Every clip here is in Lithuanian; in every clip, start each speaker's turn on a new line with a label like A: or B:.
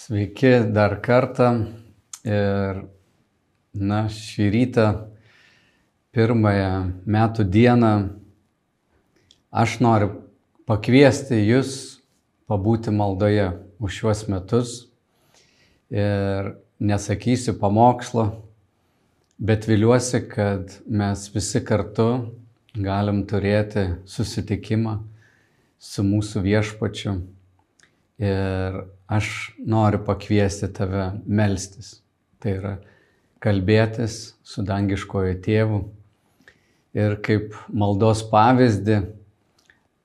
A: Sveiki dar kartą. Ir na, šį rytą, pirmąją metų dieną, aš noriu pakviesti jūs pabūti maldoje už šiuos metus. Ir nesakysiu pamokslo, bet viliuosi, kad mes visi kartu galim turėti susitikimą su mūsų viešpačiu. Ir aš noriu pakviesti tave melstis. Tai yra kalbėtis su dangiškojo tėvu. Ir kaip maldos pavyzdį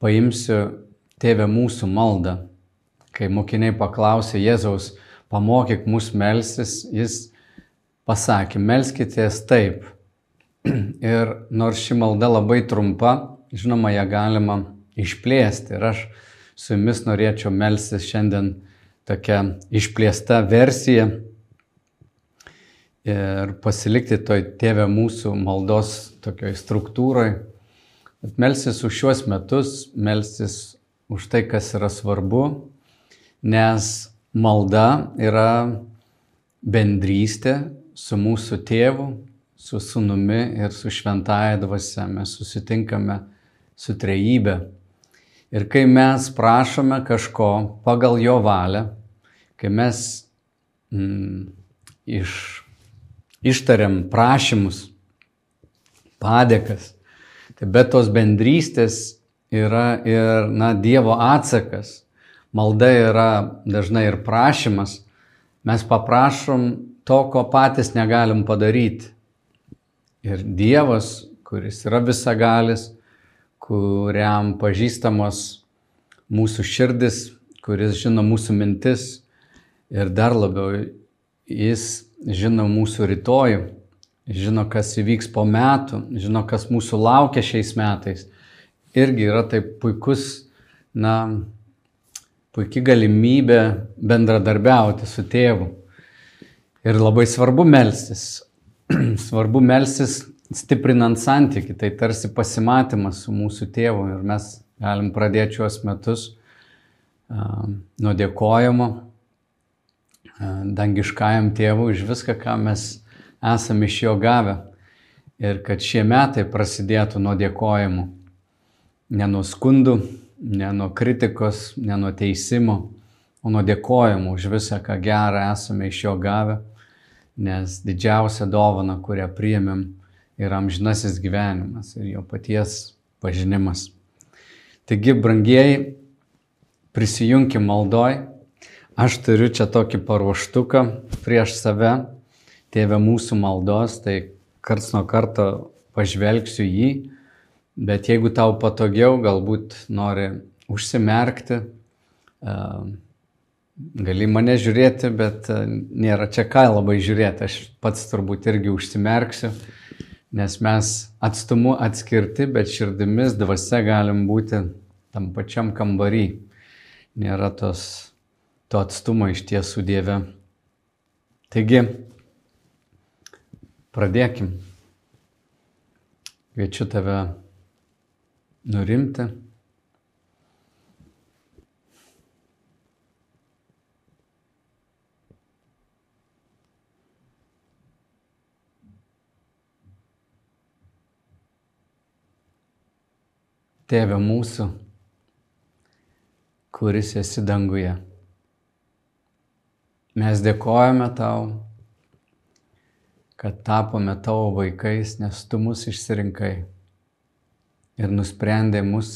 A: paimsiu tėvę mūsų maldą. Kai mokiniai paklausė Jėzaus, pamokyk mus melstis, jis pasakė, melskitės taip. Ir nors ši malda labai trumpa, žinoma, ją galima išplėsti. Ir aš su jumis norėčiau melstis šiandien tokia išplėsta versija ir pasilikti toj tėvė mūsų maldos tokioj struktūrai. Melsis už šiuos metus, melsis už tai, kas yra svarbu, nes malda yra bendrystė su mūsų tėvu, su sunumi ir su šventaja dvasia. Mes susitinkame su trejybė. Ir kai mes prašome kažko pagal jo valią, kai mes mm, iš, ištariam prašymus, padėkas, tai be tos bendrystės yra ir na, Dievo atsakas. Malda yra dažnai ir prašymas. Mes paprašom to, ko patys negalim padaryti. Ir Dievas, kuris yra visagalis, kuriam pažįstamos mūsų širdis, kuris žino mūsų mintis ir dar labiau jis žino mūsų rytojų, žino, kas įvyks po metų, žino, kas mūsų laukia šiais metais. Irgi yra taip puikus, na, puikia galimybė bendradarbiauti su tėvu. Ir labai svarbu melstis. svarbu melstis stiprinant santyki, tai tarsi pasimatymas su mūsų tėvu ir mes galim pradėti šiuos metus uh, nuo dėkojimo uh, dangiškajam tėvui už viską, ką mes esame iš jo gavę. Ir kad šie metai prasidėtų nuo dėkojimų, ne nuo skundų, ne nuo kritikos, ne nuo teisimo, o nuo dėkojimų už visą, ką gerą esame iš jo gavę, nes didžiausia dovana, kurią priėmėm, yra amžinasis gyvenimas ir jo paties pažinimas. Taigi, brangieji, prisijunkim maldoj. Aš turiu čia tokį paruoštuką prieš save, tėvę mūsų maldos, tai karts nuo karto pažvelgsiu jį, bet jeigu tau patogiau, galbūt nori užsimerkti, gali mane žiūrėti, bet nėra čia ką labai žiūrėti, aš pats turbūt irgi užsimerksiu nes mes atstumu atskirti, bet širdimis dvasia galim būti tam pačiam kambarį. Nėra tos, to atstumo iš tiesų Dieve. Taigi, pradėkim. Kviečiu tave nurimti. Tėve mūsų, kuris esi danguje. Mes dėkojame tau, kad tapome tavo vaikais, nes tu mus išsirinkai ir nusprendė mus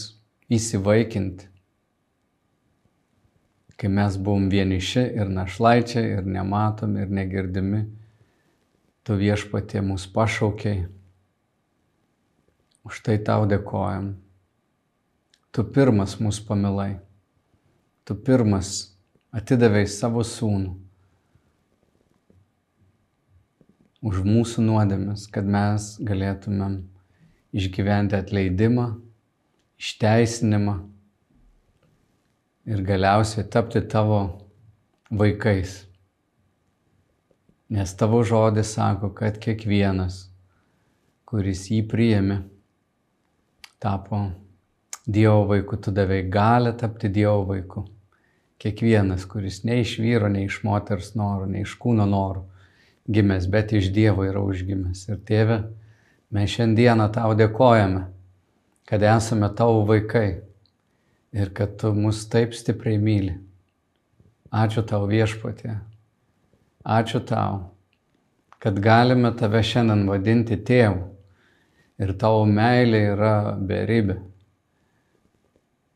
A: įsivaikinti. Kai mes buvom vieniši ir našlaičiai ir nematomi ir negirdimi, tu viešpatie mus pašaukiai. Už tai tau dėkojam. Tu pirmas mus pamilai. Tu pirmas atidavai savo sūnų už mūsų nuodėmes, kad mes galėtumėm išgyventi atleidimą, išteisinimą ir galiausiai tapti tavo vaikais. Nes tavo žodis sako, kad kiekvienas, kuris jį priėmė, tapo Dievo vaiku, tu davai galę tapti Dievo vaiku. Kiekvienas, kuris ne iš vyro, ne iš moters norų, ne iš kūno norų gimęs, bet iš Dievo yra užgimęs. Ir tėve, mes šiandieną tau dėkojame, kad esame tavo vaikai ir kad tu mus taip stipriai myli. Ačiū tau viešpatė. Ačiū tau, kad galime tave šiandien vadinti tėvu ir tavo meilė yra beribė.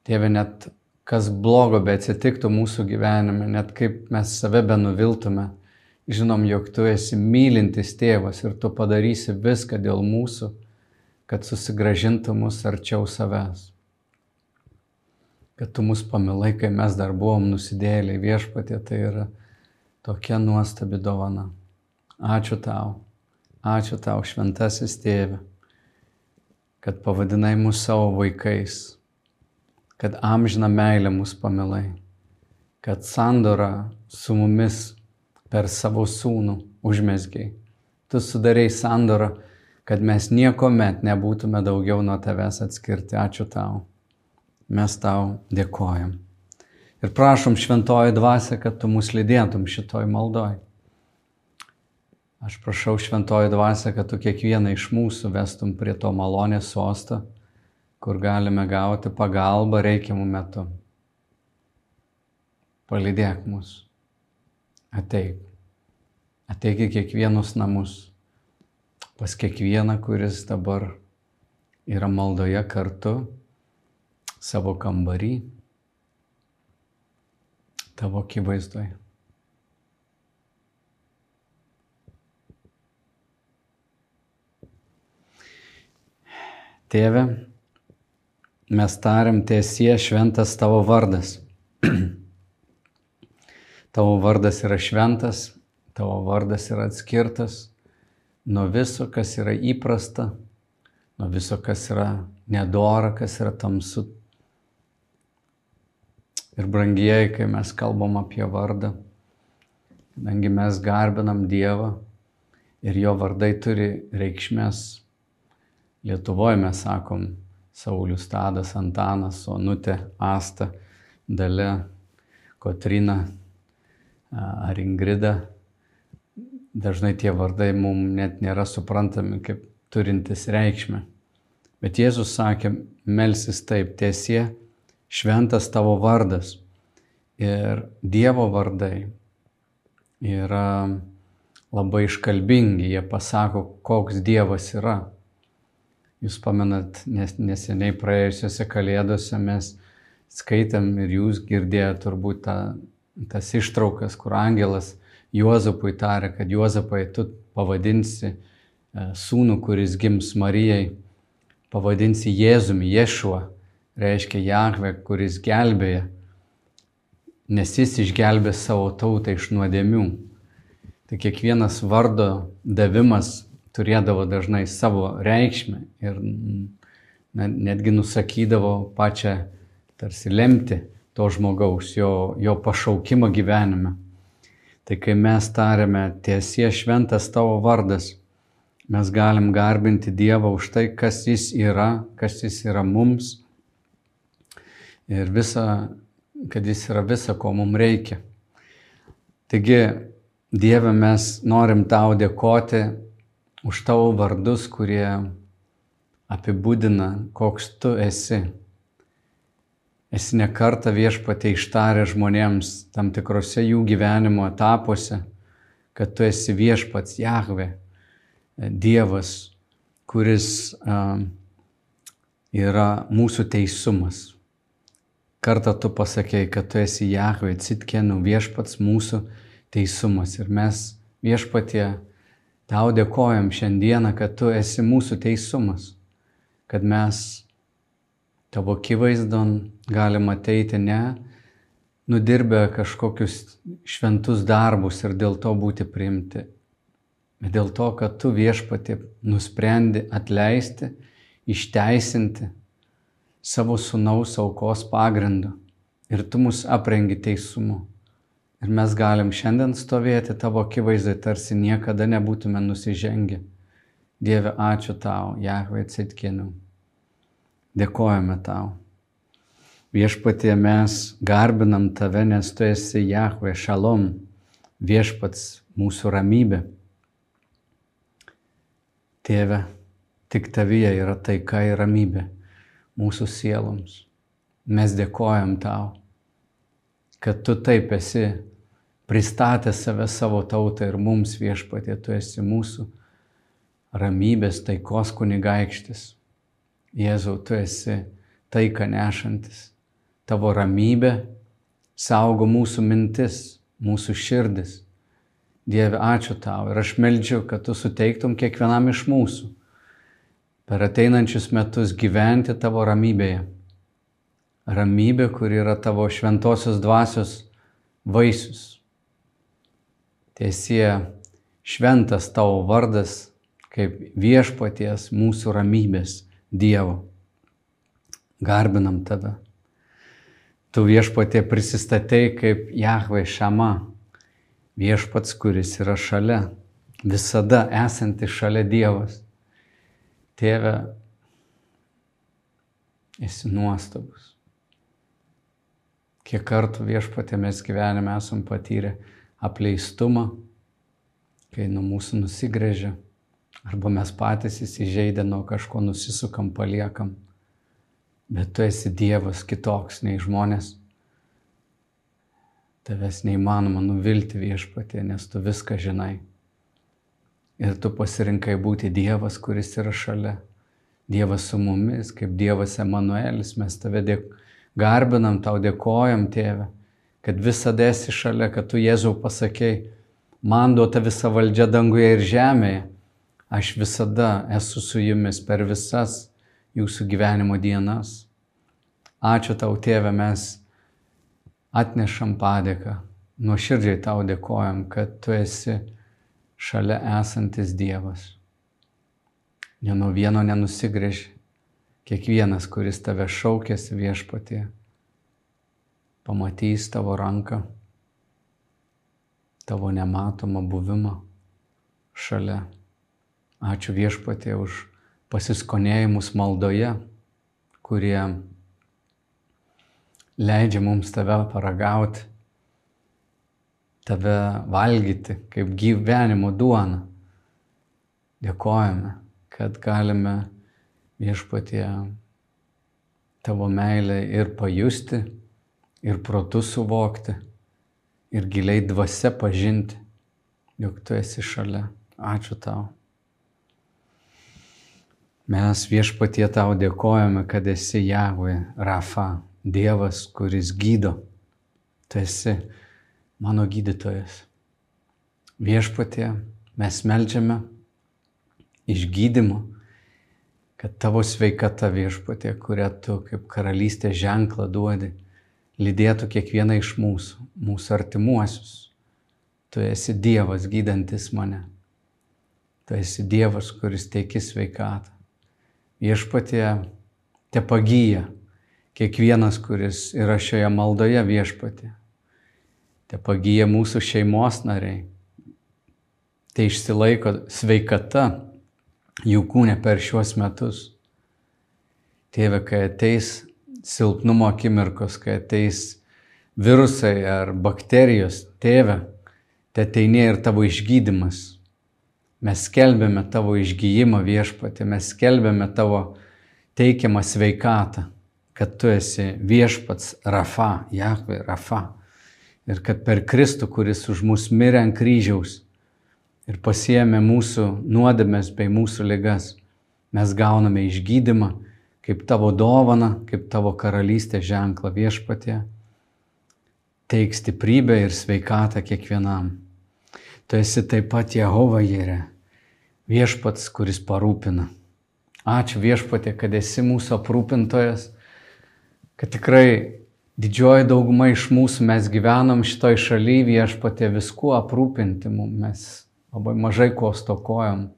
A: Tėve, net kas blogo be atsitiktų mūsų gyvenime, net kaip mes save benuviltume, žinom, jog tu esi mylintis tėvas ir tu padarysi viską dėl mūsų, kad susigražintų mus arčiau savęs. Kad tu mus pamilai, kai mes dar buvom nusidėliai viešpatė, tai yra tokia nuostabi dovana. Ačiū tau, ačiū tau, šventasis tėve, kad pavadinai mus savo vaikais, kad amžina meilė mus pamilai, kad sandora su mumis per savo sūnų užmesgiai. Tu sudarėjai sandorą, kad mes nieko met nebūtume daugiau nuo tavęs atskirti. Ačiū tau. Mes tau dėkojam. Ir prašom šventoji dvasia, kad tu mus lydėtum šitoj maldoj. Aš prašau šventoji dvasia, kad tu kiekvieną iš mūsų vestum prie to malonės sosto, kur galime gauti pagalbą reikiamų metų. Palydėk mus. Ateik. Ateik į kiekvienus namus. Pas kiekvieną, kuris dabar yra maldoje kartu savo kambarį, tavo akivaizdoje. Tėve, mes tariam tiesie šventas tavo vardas. Tavo vardas yra šventas, tavo vardas yra atskirtas nuo viso, kas yra įprasta, nuo viso, kas yra nedora, kas yra tamsu. Ir brangieji, kai mes kalbam apie vardą, kadangi mes garbinam Dievą ir jo vardai turi reikšmės. Lietuvoje mes sakom Saulis Tadas, Antanas, Onutė, Asta, Dale, Kotrina, ar Ingrida, dažnai tie vardai mums net nėra suprantami kaip turintis reikšmę. Bet Jėzus sakė, melsis taip, tiesie, šventas tavo vardas. Ir Dievo vardai yra labai iškalbingi, jie pasako, koks Dievas yra. Jūs pamenat, nes, neseniai praėjusiuose kalėdose mes skaitėm ir jūs girdėjote turbūt tą tas ištraukas, kur angelas Juozapui tarė, kad Juozapai tu pavadinsi e, sūnų, kuris gims Marijai, pavadinsi Jėzumi, Ješuo, reiškia Jahve, kuris gelbėja, nes jis išgelbė savo tautą iš nuodėmių. Tai kiekvienas vardo davimas turėdavo dažnai savo reikšmę ir netgi nusakydavo pačią tarsi lemti to žmogaus, jo, jo pašaukimą gyvenime. Tai kai mes tariame tiesie šventas tavo vardas, mes galim garbinti Dievą už tai, kas Jis yra, kas Jis yra mums ir visa, kad Jis yra visa, ko mums reikia. Taigi, Dieve, mes norim tau dėkoti už tavo vardus, kurie apibūdina, koks tu esi esi nekarta viešpatė ištarę žmonėms tam tikrose jų gyvenimo etapuose, kad tu esi viešpats Jahve, Dievas, kuris uh, yra mūsų teisumas. Kartą tu pasakėjai, kad tu esi Jahve, Citkenų viešpats mūsų teisumas. Ir mes viešpatie tau dėkojam šiandieną, kad tu esi mūsų teisumas, kad mes tavo akivaizdon galima ateiti ne nudirbę kažkokius šventus darbus ir dėl to būti priimti, bet dėl to, kad tu viešpati nusprendi atleisti, išteisinti savo sunaus aukos pagrindu ir tu mus aprengi teisumu. Ir mes galim šiandien stovėti tavo akivaizdai, tarsi niekada nebūtume nusižengę. Dieve, ačiū tau, Jahve Citkinu. Dėkojame tau. Viešpatie mes garbinam tave, nes tu esi Jahve Šalom, viešpats mūsų ramybė. Tėve, tik tavyje yra taika ir ramybė mūsų sieloms. Mes dėkojam tau, kad tu taip esi pristatęs save savo tautą ir mums viešpatė, tu esi mūsų ramybės taikos kunigaikštis. Jėzau, tu esi taiką nešantis tavo ramybė saugo mūsų mintis, mūsų širdis. Dieve, ačiū tau ir aš meldžiu, kad tu suteiktum kiekvienam iš mūsų per ateinančius metus gyventi tavo ramybėje. Ramybė, kur yra tavo šventosios dvasios vaisius. Tiesie šventas tavo vardas kaip viešpaties mūsų ramybės Dievo. Garbinam tave. Tu viešpatė prisistatei kaip Jahve Šama, viešpats, kuris yra šalia, visada esanti šalia Dievas. Tėve, esi nuostabus. Kiek kartų viešpatė mes gyvenime esam patyrę apleistumą, kai nuo mūsų nusigrėžia, arba mes patys įsižeidę nuo kažko nusisukam, paliekam bet tu esi Dievas kitoks nei žmonės. Tavęs neįmanoma nuvilti viešpatė, nes tu viską žinai. Ir tu pasirinkai būti Dievas, kuris yra šalia. Dievas su mumis, kaip Dievas Emanuelis, mes tave dėk... garbinam, tau dėkojam, tėve, kad visada esi šalia, kad tu Jėzau pasakėjai, man duota visa valdžia danguje ir žemėje. Aš visada esu su jumis per visas jūsų gyvenimo dienas. Ačiū tau, tėve, mes atnešam padėką, nuoširdžiai tau dėkojam, kad tu esi šalia esantis Dievas. Ne nuo vieno nenusigrėži, kiekvienas, kuris tave šaukėsi viešpatie, pamatys tavo ranką, tavo nematomą buvimą šalia. Ačiū viešpatie už pasiskonėjimus maldoje, kurie leidžia mums tave paragauti, tave valgyti kaip gyvenimo duona. Dėkojame, kad galime viešpatie tavo meilę ir pajusti, ir protu suvokti, ir giliai dvasia pažinti, jog tu esi šalia. Ačiū tau. Mes viešpatie tau dėkojame, kad esi Javui Rafa, Dievas, kuris gydo. Tu esi mano gydytojas. Viešpatie, mes melžiame išgydymo, kad tavo sveikata viešpatie, kurią tu kaip karalystė ženklą duodi, lydėtų kiekvieną iš mūsų, mūsų artimuosius. Tu esi Dievas gydantis mane. Tu esi Dievas, kuris teiki sveikatą viešpatie te pagyja kiekvienas, kuris yra šioje maldoje viešpatie. Te pagyja mūsų šeimos nariai. Tai išsilaiko sveikata jų kūne per šiuos metus. Tėve, kai ateis silpnumo akimirkos, kai ateis virusai ar bakterijos, tėve, te ateinė ir tavo išgydymas Mes skelbėme tavo išgyjimą viešpatį, mes skelbėme tavo teikiamą sveikatą, kad tu esi viešpats Rafa, Jahve Rafa. Ir kad per Kristų, kuris už mus mirė ant kryžiaus ir pasiemė mūsų nuodėmės bei mūsų ligas, mes gauname išgydymą kaip tavo dovana, kaip tavo karalystės ženklą viešpatė. Teik stiprybę ir sveikatą kiekvienam. Tu esi taip pat Jehova Jėre, viešpats, kuris parūpina. Ačiū viešpatė, kad esi mūsų aprūpintojas, kad tikrai didžioji dauguma iš mūsų mes gyvenam šitoj šalyje viešpatė viskuo aprūpinti, mes labai mažai ko stokojam.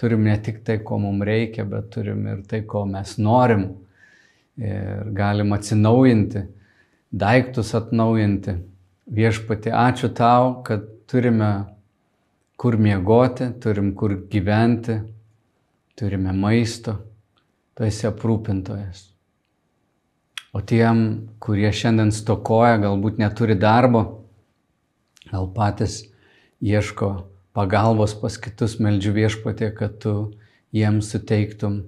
A: Turim ne tik tai, ko mums reikia, bet turim ir tai, ko mes norim. Ir galim atsinaujinti, daiktus atnaujinti. Viešpatė, ačiū tau, kad turime kur miegoti, turim kur gyventi, turime maisto, tu esi aprūpintojas. O tiem, kurie šiandien stokoja, galbūt neturi darbo, gal patys ieško pagalbos pas kitus, meldžiu viešpatė, kad tu jiems suteiktum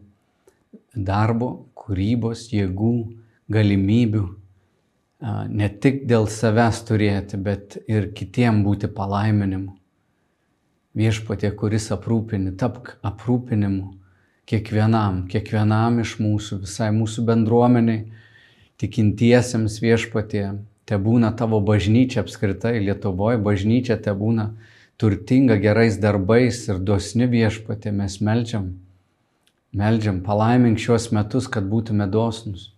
A: darbo, kūrybos, jėgų, galimybių, ne tik dėl savęs turėti, bet ir kitiem būti palaiminimu. Viešpatė, kuris aprūpini, tapk aprūpinimu kiekvienam, kiekvienam iš mūsų, visai mūsų bendruomeniai, tikintiesiems viešpatė, te būna tavo bažnyčia apskritai, Lietuvoje bažnyčia te būna turtinga gerais darbais ir dosni viešpatė, mes melžiam, melžiam, palaimink šios metus, kad būtume dosnus.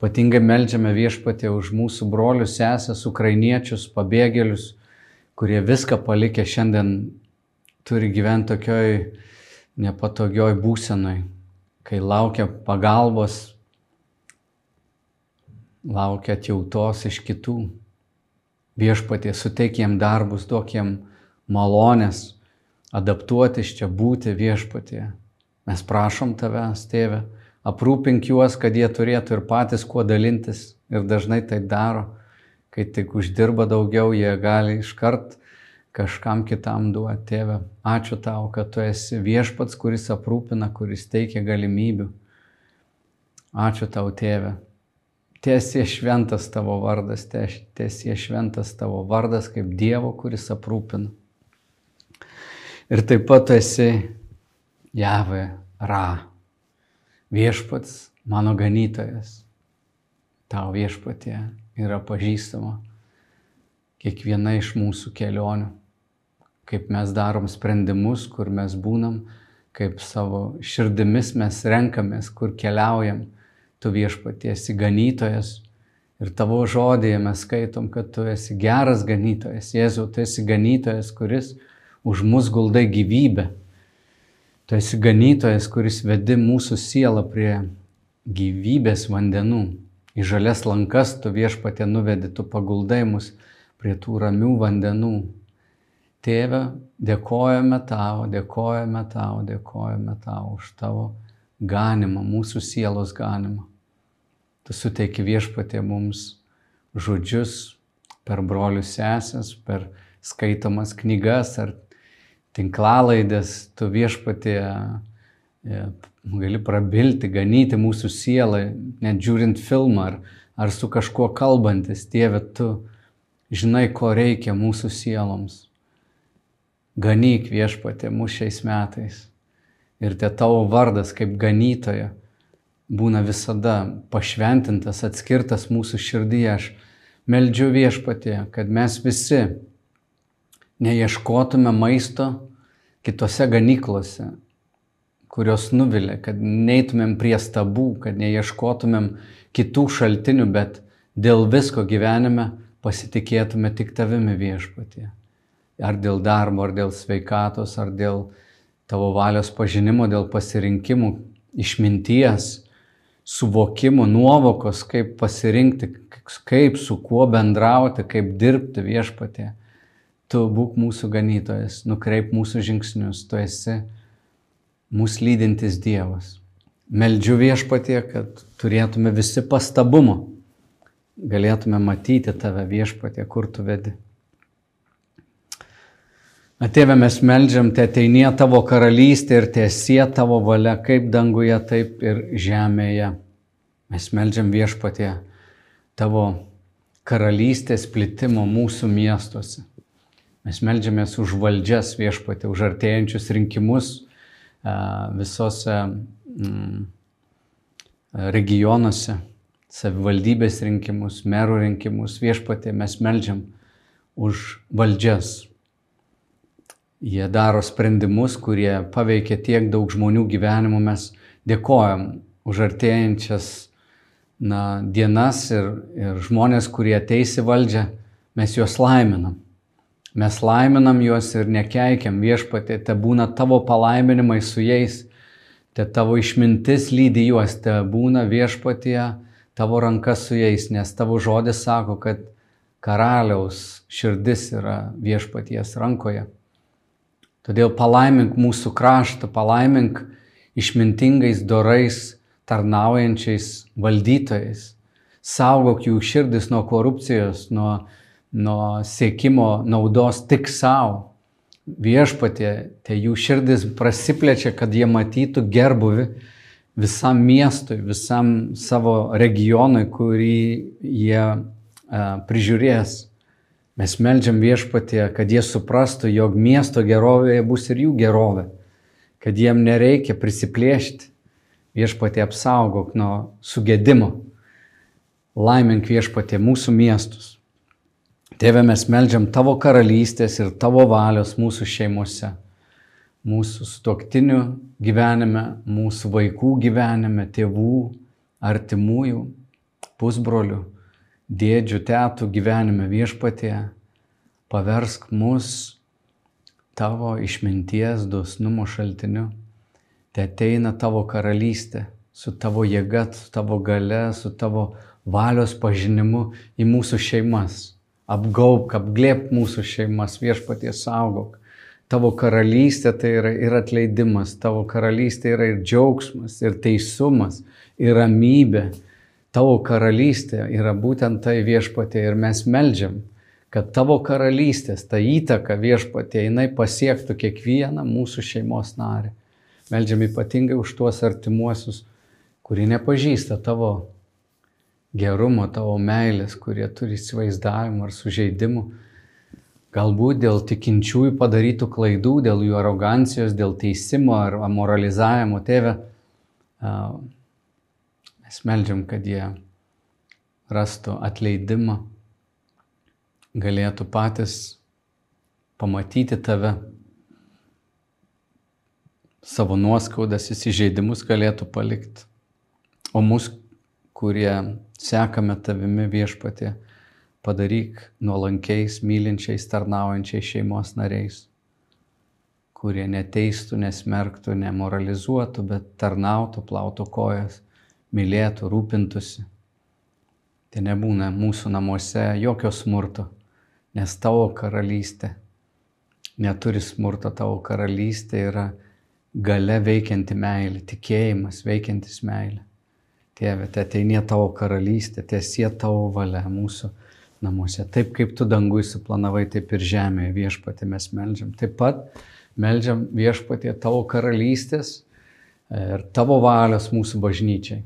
A: Patingai melžiame viešpatė už mūsų brolius, sesės, ukrainiečius, pabėgėlius, kurie viską palikę šiandien turi gyventi tokioj nepatogioj būsenai, kai laukia pagalbos, laukia atjautos iš kitų. Viešpatė, suteik jiem darbus, duok jiem malonės, adaptuotis čia būti viešpatė. Mes prašom tavęs, tėve aprūpink juos, kad jie turėtų ir patys kuo dalintis ir dažnai tai daro. Kai tik uždirba daugiau, jie gali iškart kažkam kitam duoti. Tėve, ačiū tau, kad tu esi viešpats, kuris aprūpina, kuris teikia galimybių. Ačiū tau, tėve. Tiesie šventas tavo vardas, tiesie šventas tavo vardas kaip Dievo, kuris aprūpina. Ir taip pat tu esi Jave Ra viešpats mano ganytojas. Tau viešpatė yra pažįstama kiekviena iš mūsų kelionių, kaip mes darom sprendimus, kur mes būnam, kaip savo širdimis mes renkamės, kur keliaujam. Tu viešpaties ganytojas ir tavo žodėje mes skaitom, kad tu esi geras ganytojas. Jėzau, tu esi ganytojas, kuris už mus guldai gyvybę Tu esi ganytojas, kuris vedi mūsų sielą prie gyvybės vandenų. Į žalias lankas tu viešpatė nuvedi, tu paguldai mus prie tų ramių vandenų. Tėve, dėkojame tau, dėkojame tau, dėkojame tau už tavo ganimą, mūsų sielos ganimą. Tu suteiki viešpatė mums žodžius per brolius sesės, per skaitomas knygas ar tinklalaidės, tu viešpatė e, gali prabilti, ganyti mūsų sielą, net žiūrint filmą ar, ar su kažkuo kalbantis. Dieve, tu žinai, ko reikia mūsų sieloms. Ganyk viešpatė mūsų šiais metais. Ir te tavo vardas kaip ganytoja būna visada pašventintas, atskirtas mūsų širdyje. Aš meldžiu viešpatė, kad mes visi neieškotume maisto kitose ganyklose, kurios nuvilia, kad neįtumėm prie stabų, kad neieškotumėm kitų šaltinių, bet dėl visko gyvenime pasitikėtume tik tavimi viešpatie. Ar dėl darbo, ar dėl sveikatos, ar dėl tavo valios pažinimo, dėl pasirinkimų, išminties, suvokimo, nuovokos, kaip pasirinkti, kaip su kuo bendrauti, kaip dirbti viešpatie. Tu būk mūsų ganytojas, nukreip mūsų žingsnius, tu esi mūsų lydintis Dievas. Meldžiu viešpatie, kad turėtume visi pastabumo, galėtume matyti tave viešpatie, kur tu vedi. Atėvė mes melžiam, te ateinie tavo karalystė ir tiesie tavo valia, kaip danguje, taip ir žemėje. Mes melžiam viešpatie tavo karalystės plitimo mūsų miestuose. Mes melžiamės už valdžias viešpatį, už artėjančius rinkimus visose mm, regionuose, savivaldybės rinkimus, merų rinkimus. Viešpatė mes melžiam už valdžias. Jie daro sprendimus, kurie paveikia tiek daug žmonių gyvenimų. Mes dėkojam už artėjančias na, dienas ir, ir žmonės, kurie ateis į valdžią, mes juos laiminam. Mes laiminam juos ir nekeikiam viešpatė, te būna tavo palaiminimai su jais, te tavo išmintis lydi juos, te būna viešpatė tavo ranka su jais, nes tavo žodis sako, kad karaliaus širdis yra viešpaties rankoje. Todėl palaimink mūsų kraštą, palaimink išmintingais, dorais, tarnaujančiais valdytojais. saugok jų širdis nuo korupcijos, nuo, nuo siekimo naudos tik savo. Viešpatė, tai jų širdis prasiplečia, kad jie matytų gerbuvi visam miestui, visam savo regionui, kurį jie a, prižiūrės. Mes melžiam viešpatė, kad jie suprastų, jog miesto gerovėje bus ir jų gerovė, kad jiem nereikia prisiplėšti. Viešpatė apsaugok nuo sugėdimo. Laimink viešpatė mūsų miestus. Tėve, mes melžiam tavo karalystės ir tavo valios mūsų šeimose, mūsų stoktinių gyvenime, mūsų vaikų gyvenime, tėvų, artimųjų, pusbrolių, dėdžių, tėtų gyvenime viešpatėje. Paversk mus tavo išminties, dosnumo šaltiniu. Te ateina tavo karalystė su tavo jėga, su tavo gale, su tavo valios pažinimu į mūsų šeimas apgauk, apglėp mūsų šeimas, viešpaties saugok. Tavo karalystė tai yra ir atleidimas, tavo karalystė yra ir džiaugsmas, ir teisumas, ir ramybė. Tavo karalystė yra būtent tai viešpatė ir mes melžiam, kad tavo karalystės, ta įtaka viešpatė, jinai pasiektų kiekvieną mūsų šeimos narį. Meldžiam ypatingai už tuos artimuosius, kurie nepažįsta tavo gerumo, tavo meilės, kurie turi įsivaizdavimų ar sužeidimų. Galbūt dėl tikinčiųjų padarytų klaidų, dėl jų arogancijos, dėl teisimo ar moralizavimo. Tėve, mes melžiam, kad jie rastų atleidimą, galėtų patys pamatyti tave, savo nuoskaudas, įsižeidimus galėtų palikti. O mus, kurie sekame tavimi viešpatė, padaryk nuolankiais, mylinčiais, tarnaujančiais šeimos nariais, kurie neteistų, nesmerktų, nemoralizuotų, bet tarnautų, plautų kojas, mylėtų, rūpintųsi. Tai nebūna mūsų namuose jokio smurto, nes tavo karalystė neturi smurto, tavo karalystė yra gale veikianti meilė, tikėjimas veikiantis meilė. Tėve, te ateinė tavo karalystė, tiesie tavo valia mūsų namuose. Taip kaip tu dangui suplanavai, taip ir žemėje viešpatė mes melžiam. Taip pat melžiam viešpatė tavo karalystės ir tavo valios mūsų bažnyčiai,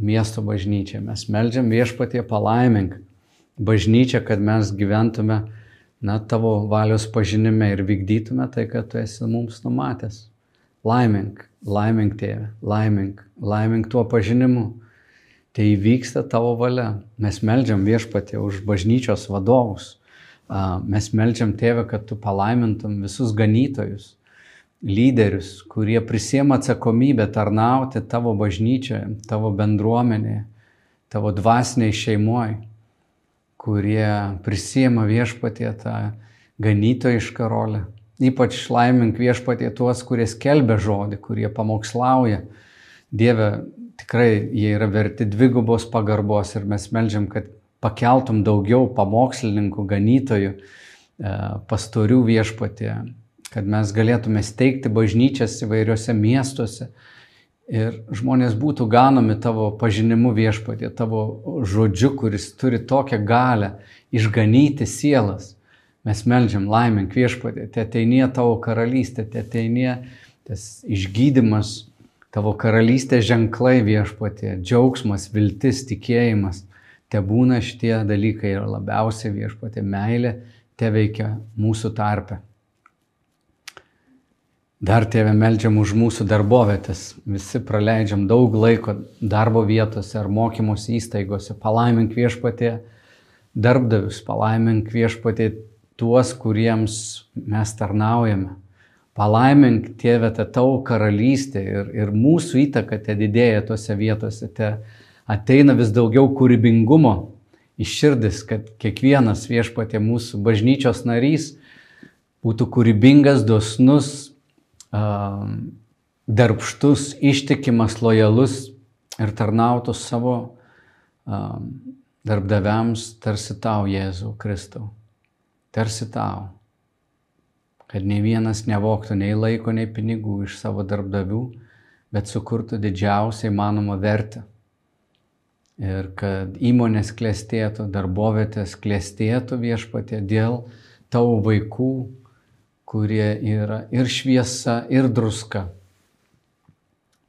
A: miesto bažnyčiai. Mes melžiam viešpatė palaimink bažnyčią, kad mes gyventume na, tavo valios pažinime ir vykdytume tai, kad tu esi mums numatęs. Laimink, laimink tėvę, laimink, laimink tuo pažinimu tai įvyksta tavo valia. Mes melžiam viešpatė už bažnyčios vadovus. Mes melžiam tėvę, kad tu palaimintum visus ganytojus, lyderius, kurie prisiema atsakomybę tarnauti tavo bažnyčioje, tavo bendruomenėje, tavo dvasiniai šeimoje, kurie prisiema viešpatė tą ganytojišką rolę. Ypač laimink viešpatė tuos, kurie skelbia žodį, kurie pamokslauja. Dieve, tikrai jie yra verti dvigubos pagarbos ir mes melžiam, kad pakeltum daugiau pamokslininkų, ganytojų, e, pastorių viešpatė, kad mes galėtume steigti bažnyčias įvairiuose miestuose ir žmonės būtų ganomi tavo pažinimu viešpatė, tavo žodžiu, kuris turi tokią galę išganyti sielas. Mes melžiam laimink viešpatė, te ateinie tavo karalystė, te ateinie tas išgydymas Tavo karalystės ženklai viešpatė, džiaugsmas, viltis, tikėjimas, te būna šitie dalykai ir labiausiai viešpatė meilė te veikia mūsų tarpe. Dar tėvė melžiam už mūsų darbovietės. Visi praleidžiam daug laiko darbo vietose ar mokymosi įstaigose. Palaimink viešpatė darbdavius, palaimink viešpatė tuos, kuriems mes tarnaujame. Palaimink, tėvė, tą tavo karalystę ir, ir mūsų įtaka te didėja tose vietose, te ateina vis daugiau kūrybingumo iš širdis, kad kiekvienas viešpatė mūsų bažnyčios narys būtų kūrybingas, dosnus, darbštus, ištikimas, lojalus ir tarnautų savo darbdaviams tarsi tau, Jėzau Kristau. Tarsi tau kad nei vienas nevoktų nei laiko, nei pinigų iš savo darbdavių, bet sukurtų didžiausią įmanomą vertę. ir kad įmonės klėstėtų, darbovietės klėstėtų viešpatė dėl tavo vaikų, kurie yra ir šviesa, ir druska.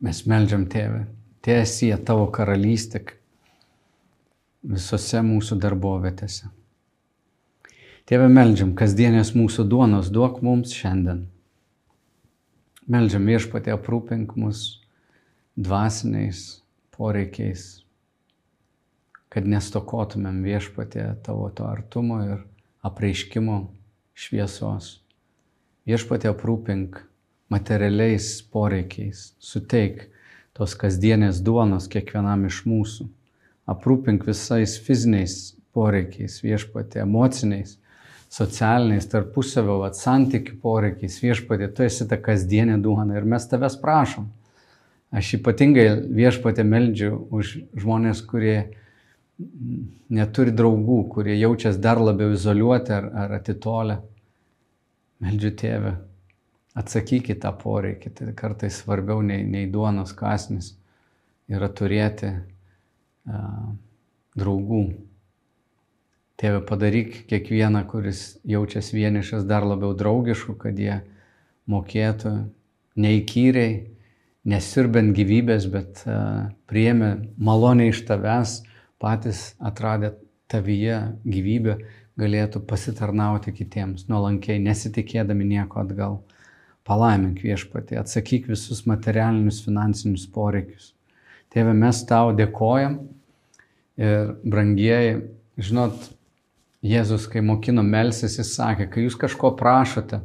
A: Mes melžiam tėvę, tiesie tavo karalystė visose mūsų darbovietėse. Tėve, melžiam, kasdienės mūsų duonos duok mums šiandien. Melžiam viešpatė aprūpink mus dvasiniais poreikiais, kad nestokotumėm viešpatė tavo to artumo ir apreiškimo šviesos. Viešpatė aprūpink materialiais poreikiais, suteik tos kasdienės duonos kiekvienam iš mūsų. Aprūpink visais fiziniais poreikiais, viešpatė emociniais, socialiniais, tarpusavio, santykių poreikiais. Viešpatė, tu esi ta kasdienė duona ir mes tavęs prašom. Aš ypatingai viešpatė meldžiu už žmonės, kurie neturi draugų, kurie jaučiasi dar labiau izoliuoti ar, ar atitolę. Meldžiu tėvę, atsakykit tą poreikį, tai kartais svarbiau nei, nei duonos kasnis yra turėti uh, draugų. Tėve, padaryk kiekvieną, kuris jaučiasi vienišas, dar labiau draugišku, kad jie mokėtų neįkyriai, nesirbent gyvybės, bet uh, priėmė malonę iš tavęs, patys atradę tavyje gyvybę, galėtų pasitarnauti kitiems, nuolankiai, nesitikėdami nieko atgal. Palaimink viešpatį, atsakyk visus materialinius, finansinius poreikius. Tėve, mes tau dėkojam ir brangieji, žinot, Jėzus, kai mokino melsis, jis sakė, kai jūs kažko prašote,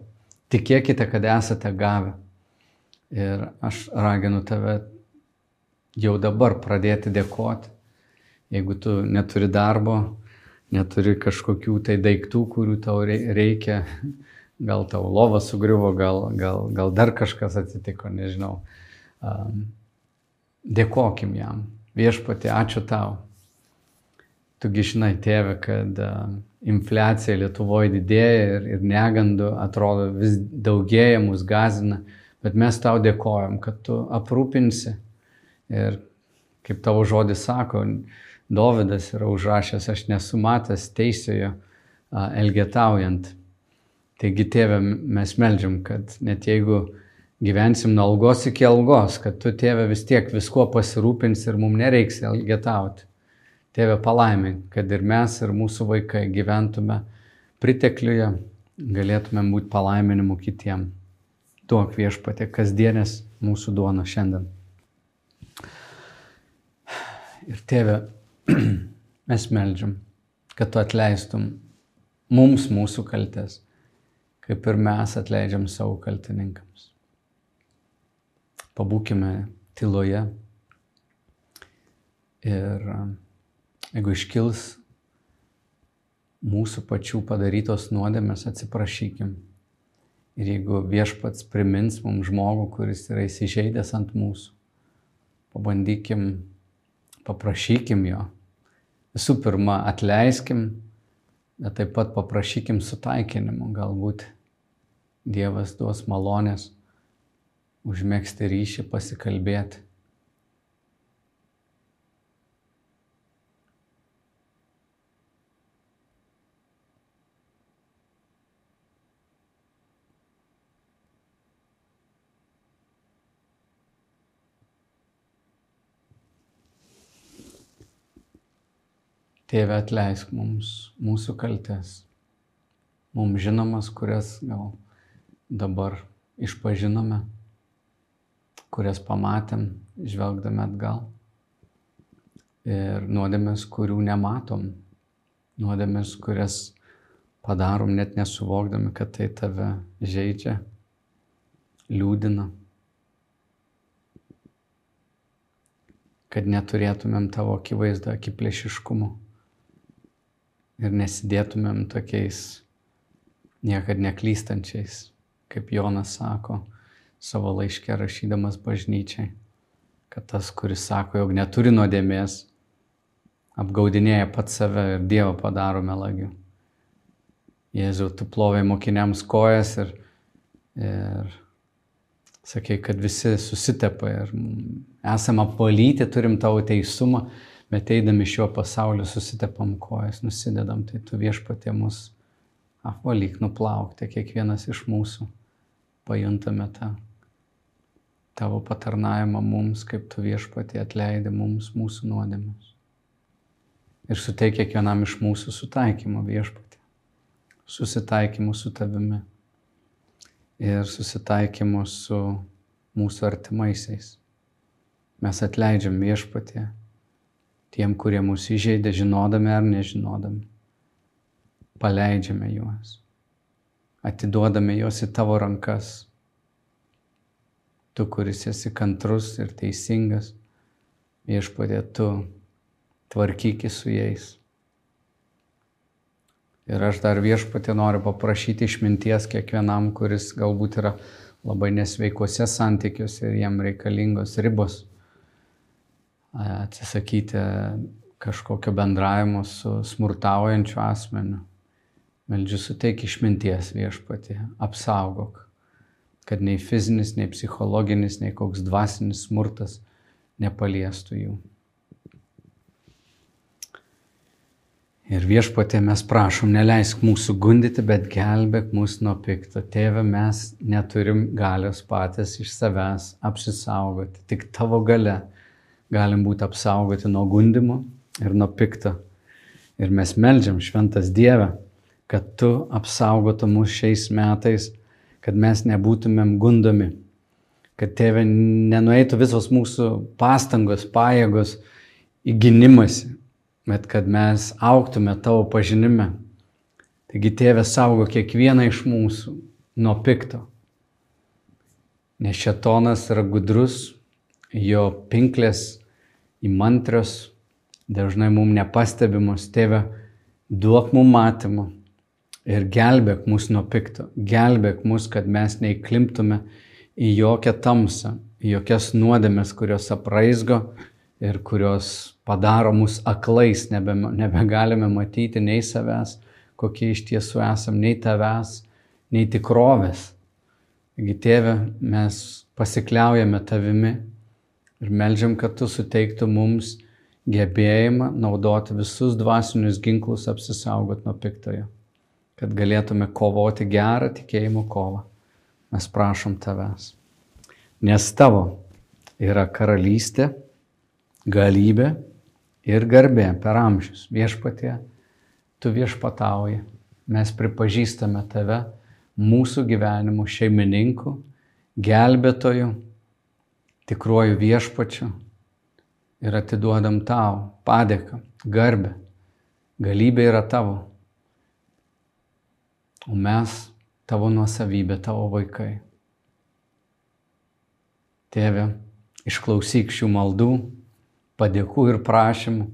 A: tikėkite, kad esate gavę. Ir aš raginu tave jau dabar pradėti dėkoti. Jeigu tu neturi darbo, neturi kažkokių tai daiktų, kurių tau reikia, gal tau lova sugriuvo, gal, gal, gal dar kažkas atsitiko, nežinau. Dėkokim jam. Viešpatė, ačiū tau. Tugi žinai, tėve, kad infliacija Lietuvoje didėja ir, ir negandų atrodo vis daugėja, mus gazina, bet mes tau dėkojom, kad tu aprūpinsi. Ir kaip tavo žodis sako, Dovydas yra užrašęs, aš nesu matęs teisėjo elgetaujant. Taigi, tėve, mes melžiam, kad net jeigu gyvensim nuo algos iki algos, kad tu, tėve, vis tiek viskuo pasirūpins ir mums nereiks elgetauti. Tėve palaimink, kad ir mes, ir mūsų vaikai gyventume pritekliuje, galėtumėm būti palaiminimu kitiem. Duok viešpatė kasdienės mūsų duono šiandien. Ir tėve, mes melžiam, kad tu atleistum mums mūsų kaltes, kaip ir mes atleidžiam savo kaltininkams. Pabūkime tyloje ir Jeigu iškils mūsų pačių padarytos nuodėmės, atsiprašykim. Ir jeigu viešpats primins mums žmogų, kuris yra įsižeidęs ant mūsų, pabandykim, paprašykim jo. Visų pirma, atleiskim, bet taip pat paprašykim sutaikinimo. Galbūt Dievas duos malonės užmėgsti ryšį, pasikalbėti. Tėve atleisk mums mūsų kaltes, mums žinomas, kurias gal dabar išpažinome, kurias pamatėm, žvelgdami atgal. Ir nuodėmės, kurių nematom, nuodėmės, kurias padarom net nesuvokdami, kad tai tave žaidžia, liūdina. Kad neturėtumėm tavo akivaizdą akiplėšiškumo ir nesidėtumėm tokiais niekad neklystančiais, kaip Jonas sako savo laiške rašydamas bažnyčiai, kad tas, kuris sako, jog neturi nuodėmės, apgaudinėja pat save ir Dievą padaro melagiu. Jėzau, tu plovai mokiniams kojas ir, ir sakai, kad visi susitepa ir esame apvalyti, turim tavo teisumą, bet eidami šiuo pasauliu susitepam kojas, nusidedam, tai tu viešpatė mus apvalyk nuplaukti, kiekvienas iš mūsų pajuntame tą tavo patarnavimą mums, kaip tu viešpatė atleidai mums mūsų nuodėmes. Ir suteik kiekvienam iš mūsų sutaikymą viešpatė, susitaikymų su tavimi ir susitaikymu su mūsų artimaisiais. Mes atleidžiam viešpatį tiem, kurie mūsų įžeidė, žinodami ar nežinodami. Paleidžiame juos, atiduodame juos į tavo rankas. Tu, kuris esi kantrus ir teisingas, viešpatė, tu tvarkykis su jais. Ir aš dar viešpatė noriu paprašyti išminties kiekvienam, kuris galbūt yra labai nesveikuose santykiuose ir jam reikalingos ribos. Atsisakyti kažkokio bendravimo su smurtaujančiu asmeniu. Meldžiu suteik išminties viešpatį, apsaugok, kad nei fizinis, nei psichologinis, nei koks dvasinis smurtas nepaliestų jų. Ir viešpatė mes prašom, neleisk mūsų gundyti, bet gelbėk mus nuo pikto. Tėve, mes neturim galios patys iš savęs apsisaugoti. Tik tavo gale galim būti apsaugoti nuo gundimo ir nuo pikto. Ir mes melžiam šventas Dieve, kad tu apsaugotum mus šiais metais, kad mes nebūtumėm gundomi. Kad tėve nenueitų visos mūsų pastangos, pajėgos į gynimąsi, bet kad mes auktume tavo pažinime. Taigi tėvė saugo kiekvieną iš mūsų nuo pikto. Nes šetonas yra gudrus, jo pinklės įmantrios, dažnai mums nepastebimos. Tėve, duok mums matymą ir gelbėk mus nuo pikto. Gelbėk mus, kad mes neįklimptume į jokią tamsą, į jokias nuodėmės, kurios apraizgo ir kurios padaro mus aklais, nebe, nebegalime matyti nei savęs, kokie iš tiesų esam, nei tavęs, nei tikrovės. Taigi, tėve, mes pasikliaujame tavimi ir melžiam, kad tu suteiktų mums gebėjimą naudoti visus dvasinius ginklus apsisaugot nuo piktojo, kad galėtume kovoti gerą tikėjimo kovą. Mes prašom tavęs. Nes tavo yra karalystė, galybė ir garbė per amžius. Viešpatie, tu viešpatauji, mes pripažįstame tave mūsų gyvenimo šeimininku, gelbėtoju, tikruoju viešpačiu ir atiduodam tau padėką, garbę. Galybė yra tavo. O mes tavo nuosavybė, tavo vaikai. Tėve, išklausyk šių maldų padėkų ir prašymų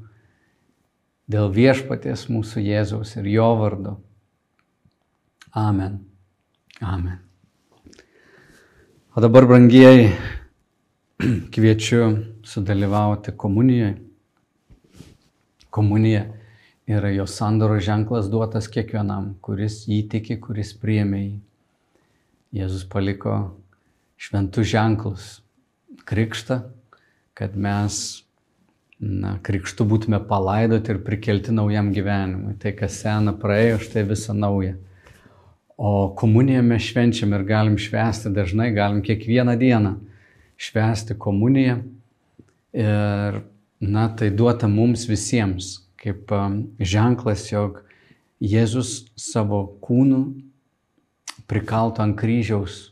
A: dėl viešpaties mūsų Jėzaus ir jo vardu. Amen. Amen. O dabar, brangieji, kviečiu sudalyvauti komunijoje. Komunija yra jo sandoro ženklas duotas kiekvienam, kuris jį tiki, kuris priėmė jį. Jėzus paliko šventus ženklus - krikštą, kad mes na, krikštų būtume palaidoti ir prikelti naujam gyvenimui. Tai, kas sena praėjo, štai visa nauja. O komuniją mes švenčiam ir galim švęsti dažnai, galim kiekvieną dieną švęsti komuniją. Ir, na, tai duota mums visiems kaip um, ženklas, jog Jėzus savo kūnų prikalto ant kryžiaus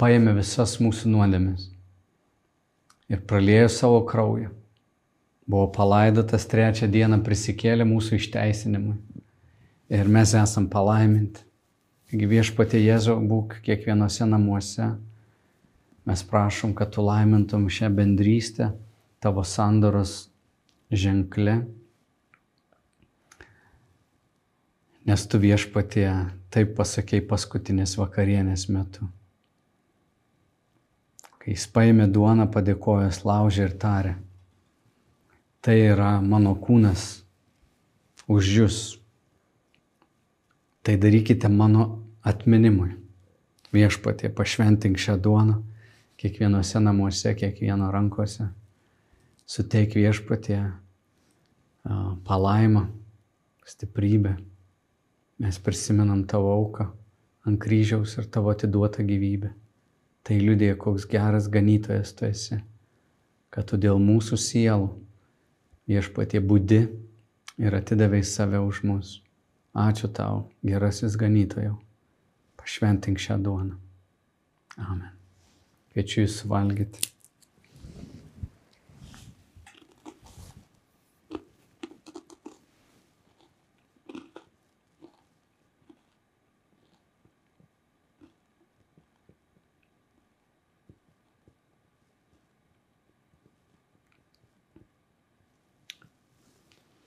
A: paėmė visas mūsų nuodėmes ir pralėjo savo kraują buvo palaidotas trečią dieną, prisikėlė mūsų išteisinimui. Ir mes esam palaiminti. Taigi viešpatė Jėzau būk kiekvienose namuose. Mes prašom, kad tu laimintum šią bendrystę tavo sandoros ženklė. Nes tu viešpatė taip pasakėjai paskutinės vakarienės metu. Kai jis paėmė duoną, padėkojęs laužė ir tarė Tai yra mano kūnas už jūs. Tai darykite mano atminimui. Viešpatie, pašventink šią duoną kiekvienose namuose, kiekvieno rankose. suteik viešpatie palaimą, stiprybę. Mes prisimenam tavo auką ant kryžiaus ir tavo atiduotą gyvybę. Tai liudėja, koks geras ganytojas tu esi, kad tu dėl mūsų sielų viešpatie būdi ir atidavai save už mus. Ačiū tau, gerasis ganytojau. Pašventink šią duoną. Amen. Kviečiu jūs valgyti.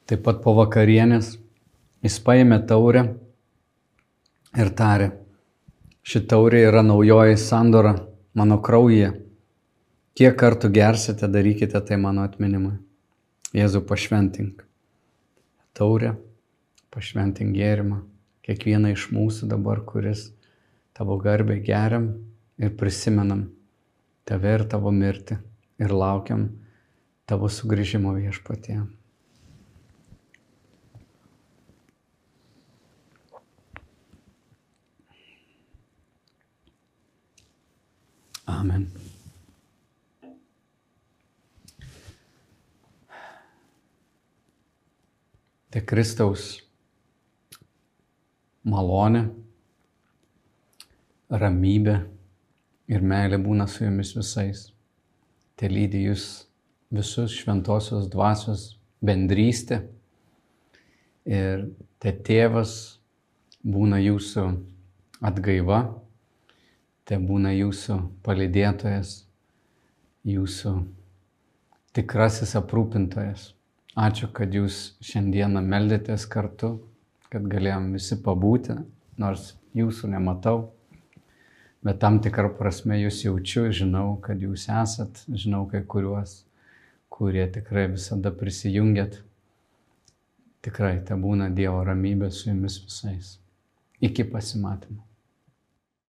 A: Taip pat po vakarienės jis paėmė taurę ir tarė, ši taurė yra naujoji sandora mano kraujyje. Kiek kartų gersite, darykite tai mano atminimui. Jėzų pašventink. Taurė, pašventink gėrimą. Kiekvieną iš mūsų dabar, kuris tavo garbę geriam ir prisimenam tave ir tavo mirtį ir laukiam tavo sugrįžimo viešpatie. Amen. Tai Kristaus malonė, ramybė ir meilė būna su jumis visais. Tai lydi jūs visus šventosios dvasios bendrystė ir tai tėvas būna jūsų atgaiva te būna jūsų palidėtojas, jūsų tikrasis aprūpintojas. Ačiū, kad jūs šiandieną meldėtės kartu, kad galėjom visi pabūti, nors jūsų nematau, bet tam tikrą prasme jūs jaučiu, žinau, kad jūs esat, žinau kai kuriuos, kurie tikrai visada prisijungiat. Tikrai te būna Dievo ramybė su jumis visais. Iki pasimatymo.